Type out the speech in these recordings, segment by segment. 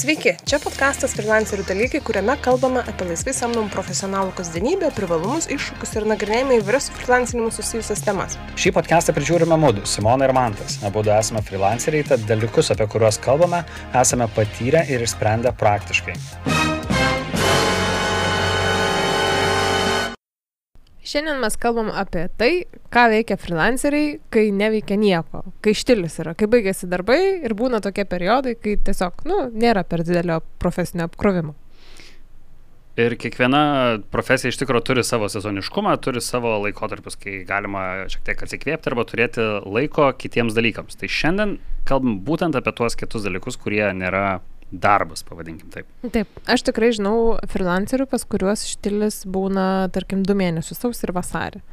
Sveiki, čia podkastas Freelancerių dalykai, kuriame kalbame apie laisvai samdomų profesionalų kasdienybę, privalumus, iššūkius ir nagrinėjame įvairias su freelancinimu susijusias temas. Šį podcastą prižiūrime mūdu, Simona ir Mantas. Abu esame freelanceriai, tad dalykus, apie kuriuos kalbame, esame patyrę ir išsprendę praktiškai. Šiandien mes kalbam apie tai, ką veikia freelanceriai, kai neveikia nieko, kai štilis yra, kai baigėsi darbai ir būna tokie periodai, kai tiesiog, nu, nėra per didelio profesinio apkrovimo. Ir kiekviena profesija iš tikrųjų turi savo sezoniškumą, turi savo laikotarpius, kai galima šiek tiek atsikvėpti arba turėti laiko kitiems dalykams. Tai šiandien kalbam būtent apie tuos kitus dalykus, kurie nėra darbas, pavadinkim taip. Taip, aš tikrai žinau freelancerių, pas kuriuos štilis būna, tarkim, du mėnesius, sausį ir vasarį.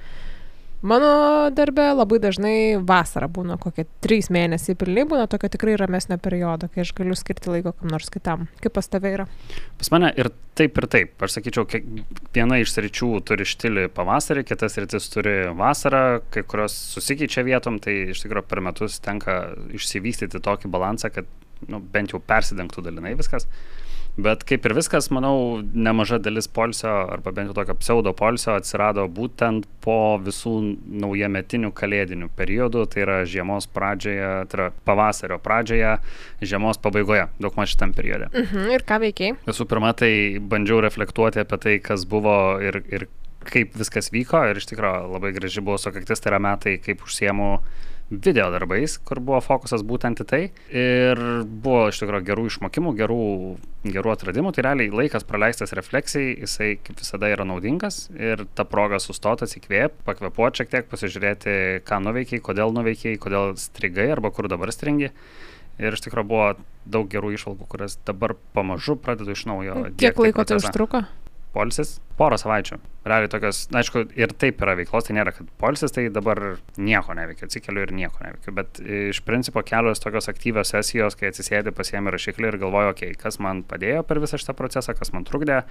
Mano darbe labai dažnai vasara būna kokie trys mėnesiai pilni, būna tokio tikrai ramesnio periodo, kai aš galiu skirti laiko kam nors kitam. Kaip pas tave yra? Pas mane ir taip ir taip. Aš sakyčiau, viena iš sričių turi štilį pavasarį, kitas rytis turi vasarą, kai kurios susikeičia vietom, tai iš tikrųjų per metus tenka išsivystyti tokį balansą, kad nu, bent jau persidengtų dalinai viskas. Bet kaip ir viskas, manau, nemaža dalis polsio, arba bent jau tokio pseudo polsio atsirado būtent po visų naujametinių kalėdinių periodų, tai yra žiemos pradžioje, tai yra pavasario pradžioje, žiemos pabaigoje, daug maž šitam periode. Mhm, ir ką veikiai? Visų pirma, tai bandžiau reflektuoti apie tai, kas buvo ir, ir kaip viskas vyko ir iš tikrųjų labai graži buvo sukaktis, tai yra metai, kaip užsiemu video darbais, kur buvo fokusas būtent į tai. Ir buvo iš tikrųjų gerų išmokimų, gerų, gerų atradimų. Tai realiai laikas praleistas refleksijai, jisai kaip visada yra naudingas. Ir ta proga sustoti, atsikvėp, pakvepuoti šiek tiek, pasižiūrėti, ką nuveikiai, kodėl nuveikiai, kodėl strigai arba kur dabar stringi. Ir iš tikrųjų buvo daug gerų išvalgų, kurias dabar pamažu pradedu iš naujo. Kiek laiko tai užtruko? Polsis porą savaičių. Realiai tokios, na, aišku, ir taip yra veiklos, tai nėra, kad polisis, tai dabar nieko neveikia, atsikeliu ir nieko neveikiu, bet iš principo kelios tokios aktyvios sesijos, kai atsisėdi, pasiemi rašiklį ir galvoju, okei, okay, kas man padėjo per visą šitą procesą, kas man trukdė,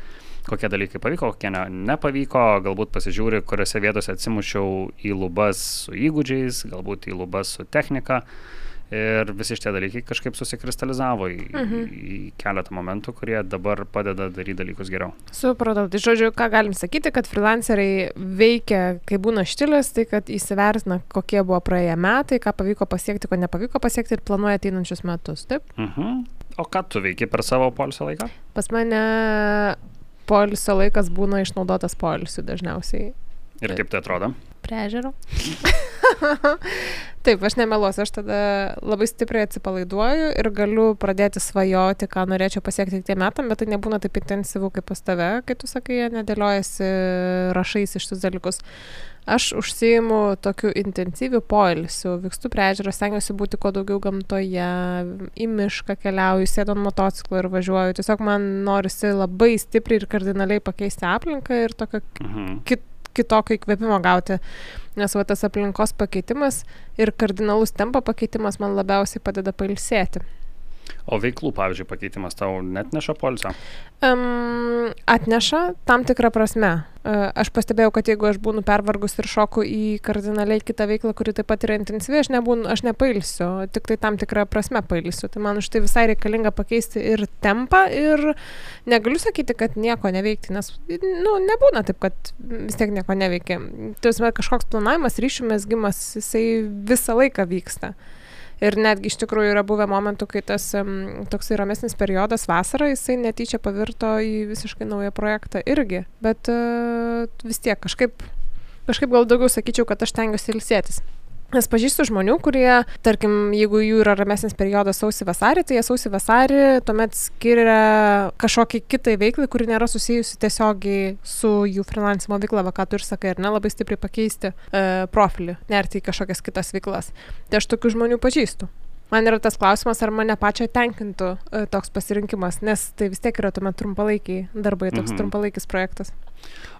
kokie dalykai pavyko, kokie ne, nepavyko, galbūt pasižiūri, kuriuose vietose atsimušiau į lubas su įgūdžiais, galbūt į lubas su technika. Ir visi šitie dalykai kažkaip susikristalizavo į, mhm. į keletą momentų, kurie dabar padeda daryti dalykus geriau. Supratau. Tai žodžiu, ką galim sakyti, kad freelanceriai veikia, kai būna štilis, tai kad įsivertina, kokie buvo praėję metai, ką pavyko pasiekti, ko nepavyko pasiekti ir planuoja ateinančius metus. Taip? Mhm. O ką tu veiki per savo polisio laiką? Pas mane polisio laikas būna išnaudotas polisiu dažniausiai. Ir kaip tai atrodo? Prie ežero. Taip, aš nemeluosiu, aš tada labai stipriai atsipalaiduoju ir galiu pradėti svajoti, ką norėčiau pasiekti tie metam, bet tai nebūna taip intensyvu kaip pas tave, kai tu sakai, nedėliojasi rašais iš tus dalykus. Aš užsijimu tokiu intensyviu poilsiu, vykstu prie ežero, stengiuosi būti kuo daugiau gamtoje, į mišką keliauju, sėdu ant motociklo ir važiuoju. Tiesiog man norisi labai stipriai ir kardinaliai pakeisti aplinką ir tokio mhm. kit, kitokio įkvėpimo gauti nes va tas aplinkos pakeitimas ir kardinalus tempo pakeitimas man labiausiai padeda pailsėti. O veiklų, pavyzdžiui, pakeitimas tau net neša polsio? Um, atneša tam tikrą prasme. Uh, aš pastebėjau, kad jeigu aš būnu pervargus ir šoku į kardinaliai kitą veiklą, kuri taip pat yra intensyvi, aš, nebūnu, aš nepailsiu, tik tai tam tikrą prasme pailsiu. Tai man už tai visai reikalinga pakeisti ir tempą ir negaliu sakyti, kad nieko neveikti, nes, nu, nebūna taip, kad vis tiek nieko neveikia. Tai kažkoks planavimas, ryšių mesgymas, jisai visą laiką vyksta. Ir netgi iš tikrųjų yra buvę momentų, kai tas um, toksai ramesnis periodas vasarą, jisai netyčia pavirto į visiškai naują projektą irgi. Bet uh, vis tiek kažkaip, kažkaip gal daugiau sakyčiau, kad aš tengiuosi ilsėtis. Nes pažįstu žmonių, kurie, tarkim, jeigu jų yra ramesnis periodas sausį vasarį, tai jie sausį vasarį tuomet skiria kažkokiai kitai veiklai, kuri nėra susijusi tiesiogiai su jų freelancimo veikla, va ką tu ir sakai, ir ne labai stipriai pakeisti e, profilį, nerti į kažkokias kitas veiklas. Tai aš tokių žmonių pažįstu. Man yra tas klausimas, ar mane pačią tenkintų e, toks pasirinkimas, nes tai vis tiek yra tuomet trumpalaikiai darbai, toks mhm. trumpalaikis projektas.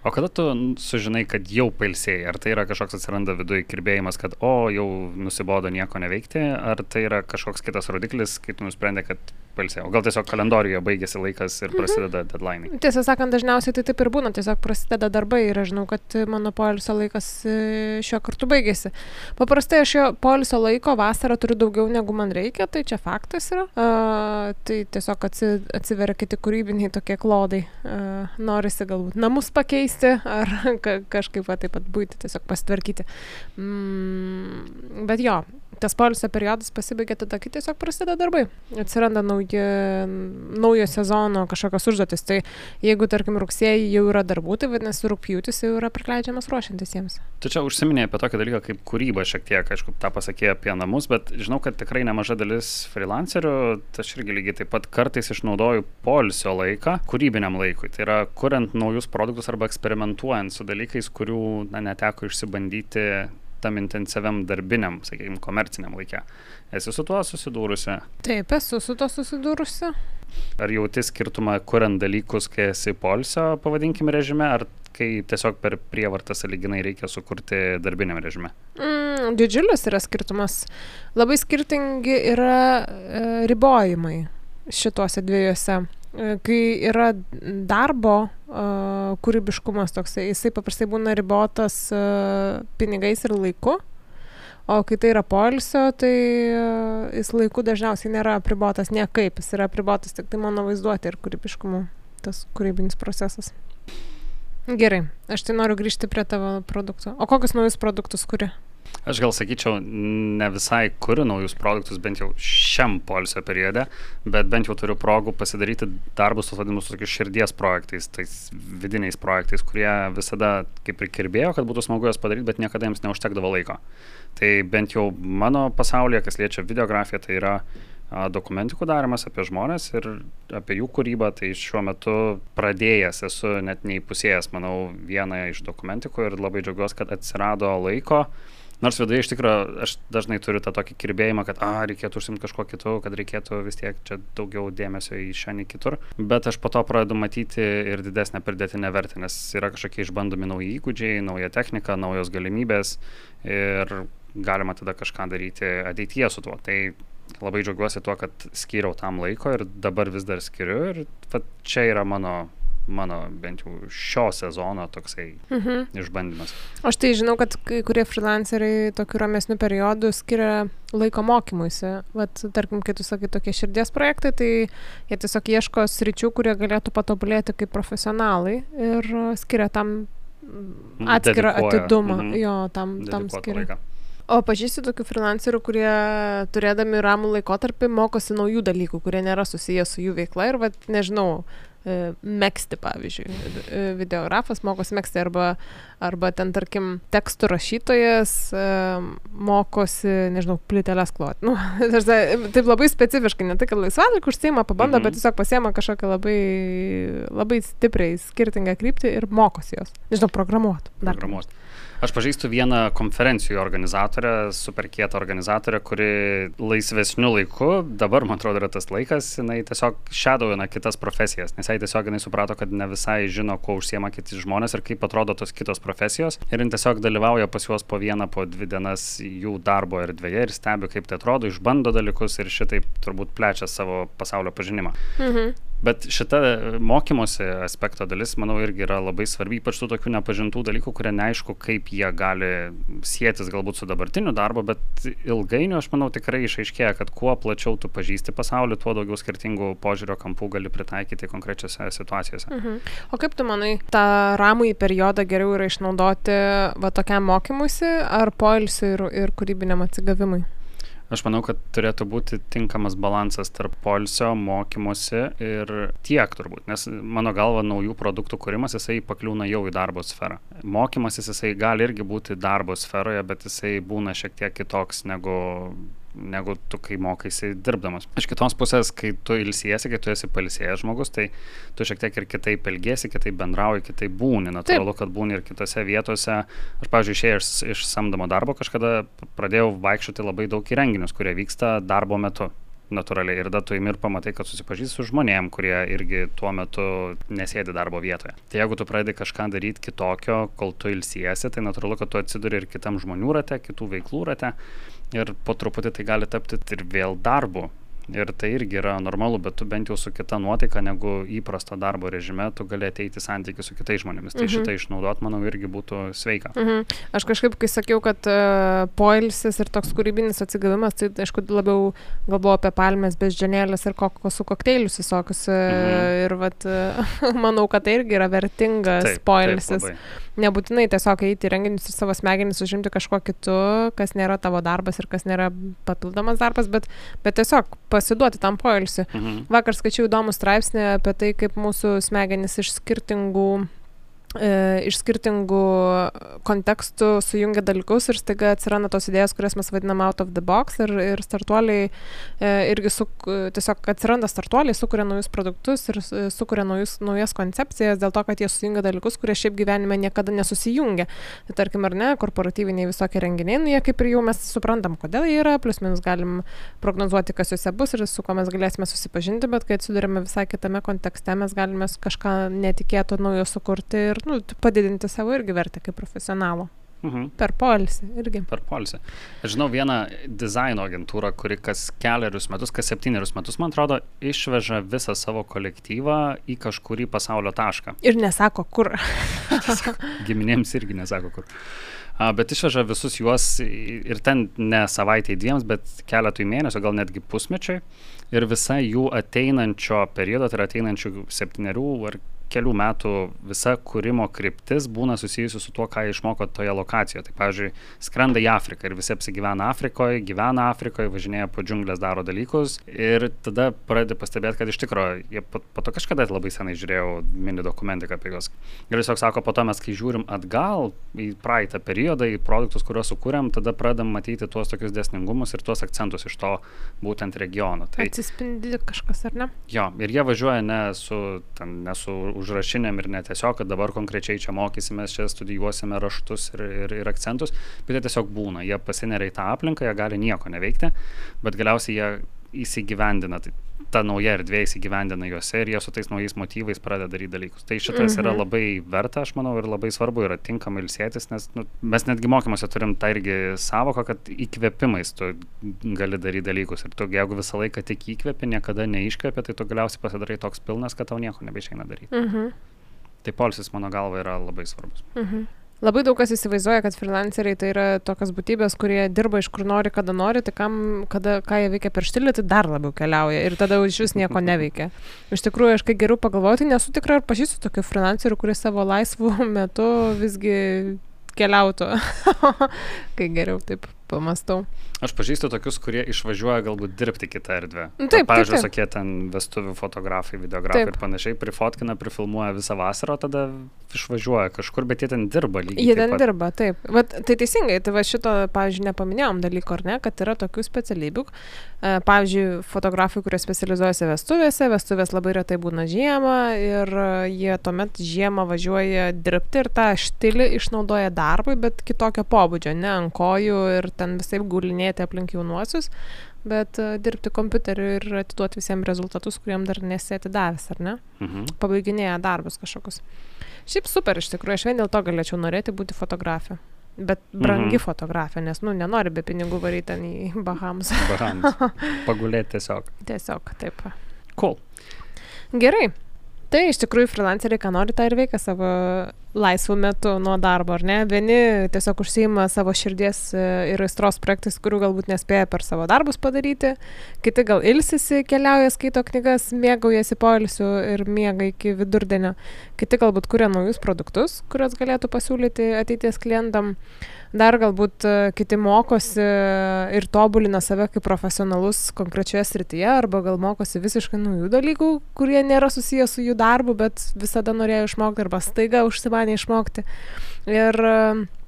O kada tu sužinai, kad jau pailsėjai? Ar tai yra kažkoks atsiranda viduje kirbėjimas, kad o, jau nusibodo nieko neveikti, ar tai yra kažkoks kitas rodiklis, kai tu nusprendė, kad palsėjau. Gal tiesiog kalendorijoje baigėsi laikas ir prasideda mhm. deadline. Tiesą sakant, dažniausiai tai taip ir būna, tiesiog prasideda darbai ir aš žinau, kad mano poilsio laikas e, šiuo kartu baigėsi. Paprastai aš jo poilsio laiko vasarą turiu daugiau negu man reikia, tai čia faktas yra. Uh, tai tiesiog atsi, atsiveria kiti kūrybiniai tokie klodai. Uh, norisi galbūt namus pakeisti ar ka, kažkaip va, taip pat būti, tiesiog pasitvarkyti. Mm, bet jo, tas poilsio periodas pasibaigia tada, kai tiesiog prasideda darbai. Atsiranda nauji, naujo sezono kažkokios užduotis. Tai jeigu, tarkim, rugsėjai jau yra darbų, tai vadinasi, rūpjūtis jau yra prikleidžiamas ruošiantis jiems. Tu čia užsiminėjai apie tokį dalyką kaip kūryba šiek tiek, aišku, tą pasakė apie namus, bet žinau, kad tikrai nemaža dalis freelancerių, aš irgi lygiai taip pat kartais išnaudoju poilsio laiką kūrybiniam laikui. Tai yra, kuriant naujus produktus arba eksperimentuojant su dalykais, kurių na, neteko išsibandyti tam intensyviam darbiniam, sakykime, komerciniam laikė. Esi su tuo susidūrusi? Taip, esu su tuo susidūrusi. Ar jauti skirtumą, kuriant dalykus, kai esi polsio, pavadinkim, režime, ar kai tiesiog per prievartą saliginai reikia sukurti darbiniam režime? Mm, didžiulis yra skirtumas. Labai skirtingi yra e, ribojimai šituose dviejose kai yra darbo kūrybiškumas toksai, jisai paprastai būna ribotas pinigais ir laiku, o kai tai yra poilsio, tai jis laiku dažniausiai nėra apribotas niekaip, jis yra apribotas tik tai mano vaizduoti ir kūrybiškumu, tas kūrybinis procesas. Gerai, aš tai noriu grįžti prie tavo produktų. O kokius naujus produktus kuri? Aš gal sakyčiau, ne visai kuriu naujus produktus, bent jau šiam polisio periode, bet bent jau turiu progų pasidaryti darbus, tos vadinamus tokius širdies projektais, tais vidiniais projektais, kurie visada kaip ir kirbėjo, kad būtų smagu juos padaryti, bet niekada jiems neužtekdavo laiko. Tai bent jau mano pasaulyje, kas liečia videografiją, tai yra dokumentikų darimas apie žmonės ir apie jų kūrybą, tai šiuo metu pradėjęs esu net neįpusėjęs, manau, vieną iš dokumentikų ir labai džiaugiuosi, kad atsirado laiko Nors viduje iš tikrųjų aš dažnai turiu tą tokį kirbėjimą, kad, a, reikėtų užsimti kažkuo kitu, kad reikėtų vis tiek čia daugiau dėmesio į šiandien kitur. Bet aš po to pradedu matyti ir didesnę pridėtinę vertę, nes yra kažkokie išbandomi nauji įgūdžiai, nauja technika, naujos galimybės ir galima tada kažką daryti ateityje su tuo. Tai labai džiaugiuosi tuo, kad skyriau tam laiko ir dabar vis dar skiriu ir čia yra mano mano bent jau šio sezono toksai mhm. išbandymas. Aš tai žinau, kad kai kurie freelanceriai tokiu ramesniu periodu skiria laiko mokymuisi. Vat, tarkim, kai tu sakai tokie širdies projektai, tai jie tiesiog ieško sričių, kurie galėtų patobulėti kaip profesionalai ir skiria tam atskirą Dedikuoja. atidumą. Mhm. Jo, tam, tam skiria. Laiką. O pažįsti tokių freelancerių, kurie turėdami ramų laikotarpį mokosi naujų dalykų, kurie nėra susiję su jų veikla ir, vat, nežinau, mėgsti, pavyzdžiui. E, videografas mokosi mėgsti arba, arba ten, tarkim, tekstų rašytojas e, mokosi, nežinau, plytelės kloti. Nu, taip labai specifiškai, ne kad laisvalaikiu užsieima, pabando, mm -hmm. bet tiesiog pasiema kažkokią labai, labai stipriai skirtingą kryptį ir mokosi jos. Nežinau, programuoti. Programuoti. Aš pažįstu vieną konferencijų organizatorę, super kietą organizatorę, kuri laisvesniu laiku, dabar man atrodo yra tas laikas, jinai tiesiog šedovina kitas profesijas, nes jai tiesiog jinai suprato, kad ne visai žino, kuo užsiema kiti žmonės ir kaip atrodo tos kitos profesijos. Ir jin tiesiog dalyvauja pas juos po vieną, po dvi dienas jų darbo erdvėje ir stebi, kaip tai atrodo, išbando dalykus ir šitaip turbūt plečia savo pasaulio pažinimą. Mhm. Bet šita mokymosi aspekto dalis, manau, irgi yra labai svarbi, ypač tų tokių nepažintų dalykų, kurie neaišku, kaip jie gali sėtis galbūt su dabartiniu darbu, bet ilgainiui, aš manau, tikrai išaiškėja, kad kuo plačiau tu pažįsti pasaulį, tuo daugiau skirtingų požiūrio kampų gali pritaikyti konkrečiose situacijose. Mhm. O kaip tu manai, tą ramų į periodą geriau yra išnaudoti va tokiam mokymuisi ar poilsiui ir, ir kūrybiniam atsigavimui? Aš manau, kad turėtų būti tinkamas balansas tarp polsio, mokymosi ir tiek turbūt, nes mano galva naujų produktų kūrimas jisai pakliūna jau į darbo sferą. Mokymasis jisai gali irgi būti darbo sferoje, bet jisai būna šiek tiek kitoks negu negu tu, kai mokaisi dirbdamas. Iš kitos pusės, kai tu ilsiesi, kai tu esi palisėjęs žmogus, tai tu šiek tiek ir kitaip elgesi, kitaip bendrauji, kitaip būni. Natūralu, kad būni ir kitose vietose. Aš, pavyzdžiui, išėjęs iš, iš samdomo darbo kažkada pradėjau vaikščioti labai daug į renginius, kurie vyksta darbo metu natūraliai. Ir tada tu įmi ir pamatai, kad susipažįsti su žmonėm, kurie irgi tuo metu nesėdi darbo vietoje. Tai jeigu tu pradedi kažką daryti kitokio, kol tu ilsiesi, tai natūralu, kad tu atsiduri ir kitam žmonių rate, kitų veiklų rate ir po truputį tai gali tapti ir vėl darbu. Ir tai irgi yra normalu, bet tu bent jau su kita nuotaika negu įprasto darbo režime, tu gali ateiti santykių su kitais žmonėmis. Tai mhm. šitą išnaudot, manau, irgi būtų sveika. Mhm. Aš kažkaip, kai sakiau, kad uh, poilsis ir toks kūrybinis atsigavimas, tai aišku, labiau galvoju apie palmės, beždžionėlės ir kokosų kokteilius visokius. Uh, mhm. Ir vat, uh, manau, kad tai irgi yra vertingas taip, poilsis. Taip, labai nebūtinai tiesiog eiti į renginius ir savo smegenis užimti kažkuo kitu, kas nėra tavo darbas ir kas nėra papildomas darbas, bet, bet tiesiog pasiduoti tam poilsiui. Mhm. Vakar skaičiau įdomų straipsnį apie tai, kaip mūsų smegenis iš skirtingų iš skirtingų kontekstų sujungia dalykus ir staiga atsiranda tos idėjos, kurias mes vadiname out of the box ir, ir startuoliai e, irgi su, tiesiog atsiranda startuoliai, sukuria naujus produktus ir sukuria naujus, naujas koncepcijas dėl to, kad jie sujungia dalykus, kurie šiaip gyvenime niekada nesusijungia. Tai tarkim, ar ne, korporatyviniai visokie renginiai, nu, jie kaip ir jau mes suprantam, kodėl jie yra, plus minus galim prognozuoti, kas juose bus ir su kuo mes galėsime susipažinti, bet kai atsidurime visai kitame kontekste, mes galime kažką netikėto naujo sukurti ir nu, padidinti savo irgi vertę kaip profesionalo. Mhm. Per polisį irgi. Per polisį. Aš žinau vieną dizaino agentūrą, kuri kas keliarius metus, kas septynerius metus, man atrodo, išveža visą savo kolektyvą į kažkurį pasaulio tašką. Ir nesako kur. Giminėms irgi nesako kur. A, bet išveža visus juos ir ten ne savaitė dviems, bet keletui mėnesių, gal netgi pusmečiai. Ir visa jų ateinančio periodo, tai yra ateinančių septyniarių ar kelių metų visa kūrimo kryptis būna susijusi su tuo, ką išmoko toje lokacijoje. Tai, pavyzdžiui, skrenda į Afriką ir visi apsigyvena Afrikoje, gyvena Afrikoje, važinėja po džiunglės, daro dalykus ir tada pradedi pastebėti, kad iš tikrųjų, jie po, po to kažkada labai senai žiūrėjau mini dokumentiką apie juos. Ir tiesiog sako, po to mes, kai žiūrim atgal į praeitą periodą, į produktus, kuriuos sukūrėm, tada pradedam matyti tuos tokius desningumus ir tuos akcentus iš to būtent regiono. Tai, Atsispindi kažkas, ar ne? Jo, ir jie važiuoja ne su, ten, ne su užrašinėm ir ne tiesiog, kad dabar konkrečiai čia mokysimės, čia studijuosime raštus ir, ir, ir akcentus, bet jie tiesiog būna, jie pasineria į tą aplinką, jie gali nieko neveikti, bet galiausiai jie įsigyvendina. Tai ta nauja erdvė įsigyvendina juose ir jie su tais naujais motyvais pradeda daryti dalykus. Tai šitas mhm. yra labai verta, aš manau, ir labai svarbu yra tinkamai ilsėtis, nes nu, mes netgi mokymuose turim tą irgi savoką, kad įkvėpimais tu gali daryti dalykus. Ir tu, jeigu visą laiką tik įkvėpi, niekada neiškvėpi, tai tu galiausiai pasidarai toks pilnas, kad tau nieko nebeišeina daryti. Mhm. Tai polisis mano galva yra labai svarbus. Mhm. Labai daug kas įsivaizduoja, kad freelanceriai tai yra tokios būtybės, kurie dirba iš kur nori, kada nori, tai kam, kada, ką jie veikia per štilį, tai dar labiau keliauja ir tada iš vis nieko neveikia. Iš tikrųjų, aš kai geriau pagalvoju, tai nesu tikra, ar pažįstu tokių freelancerių, kurie savo laisvų metu visgi keliautų, kai geriau taip pamastau. Aš pažįstu tokius, kurie išvažiuoja galbūt dirbti kitą erdvę. Nu, taip, pavyzdžiui, taip, taip. tokie ten vestuvių fotografai, videografai taip. ir panašiai, prifotkina, prifilmuoja visą vasarą, tada išvažiuoja kažkur, bet jie ten dirba lygiai. Jie ten pat. dirba, taip. Vat, tai teisingai, tai va šito, pavyzdžiui, nepaminėjom dalyko, ar ne, kad yra tokių specialybių. E, pavyzdžiui, fotografai, kurie specializuojasi vestuvėse, vestuvės labai retai būna žiemą ir jie tuomet žiemą važiuoja dirbti ir tą štilį išnaudoja darbui, bet kitokio pobūdžio, ne ant kojų ir ten visai gulinėti aplink jaunuosius, bet uh, dirbti kompiuteriu ir atiduoti visiems rezultatus, kuriem dar nesi atidavęs, ar ne? Mhm. Pabaiginėja darbus kažkokius. Šiaip super, iš tikrųjų, aš vien dėl to galėčiau norėti būti fotografė. Bet brangi mhm. fotografė, nes, nu, nenori be pinigų varyti ten į Bahamus. Bahamus. Pagulėti tiesiog. Tiesiog, taip. Cool. Gerai, Tai iš tikrųjų freelanceriai, ką nori, tą ir veikia savo laisvų metų nuo darbo, ar ne? Vieni tiesiog užsima savo širdies e, ir aistros projektais, kurių galbūt nespėja per savo darbus padaryti, kiti gal ilsisi, keliauja, skaito knygas, mėgaujasi poilsiu ir miega iki vidurdienio, kiti galbūt kuria naujus produktus, kuriuos galėtų pasiūlyti ateities klientam. Dar galbūt e, kiti mokosi ir tobulina save kaip profesionalus konkrečioje srityje, arba gal mokosi visiškai naujų dalykų, kurie nėra susijęs su jų darbu, bet visada norėjo išmokti arba staiga užsimanė išmokti. Ir e,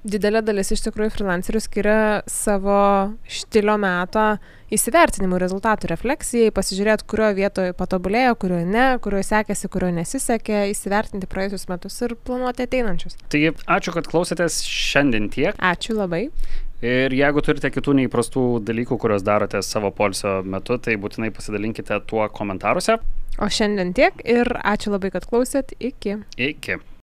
didelė dalis iš tikrųjų freelancerių skiria savo štilio metą įsivertinimų rezultatų refleksijai, pasižiūrėti, kurioje vietoje patobulėjo, kurioje ne, kurioje sekėsi, kurioje nesisekė, įsivertinti praėjusius metus ir planuoti ateinančius. Tai ačiū, kad klausėtės šiandien tiek. Ačiū labai. Ir jeigu turite kitų neįprastų dalykų, kuriuos darote savo polsio metu, tai būtinai pasidalinkite tuo komentaruose. O šiandien tiek ir ačiū labai, kad klausėt. Iki. Iki.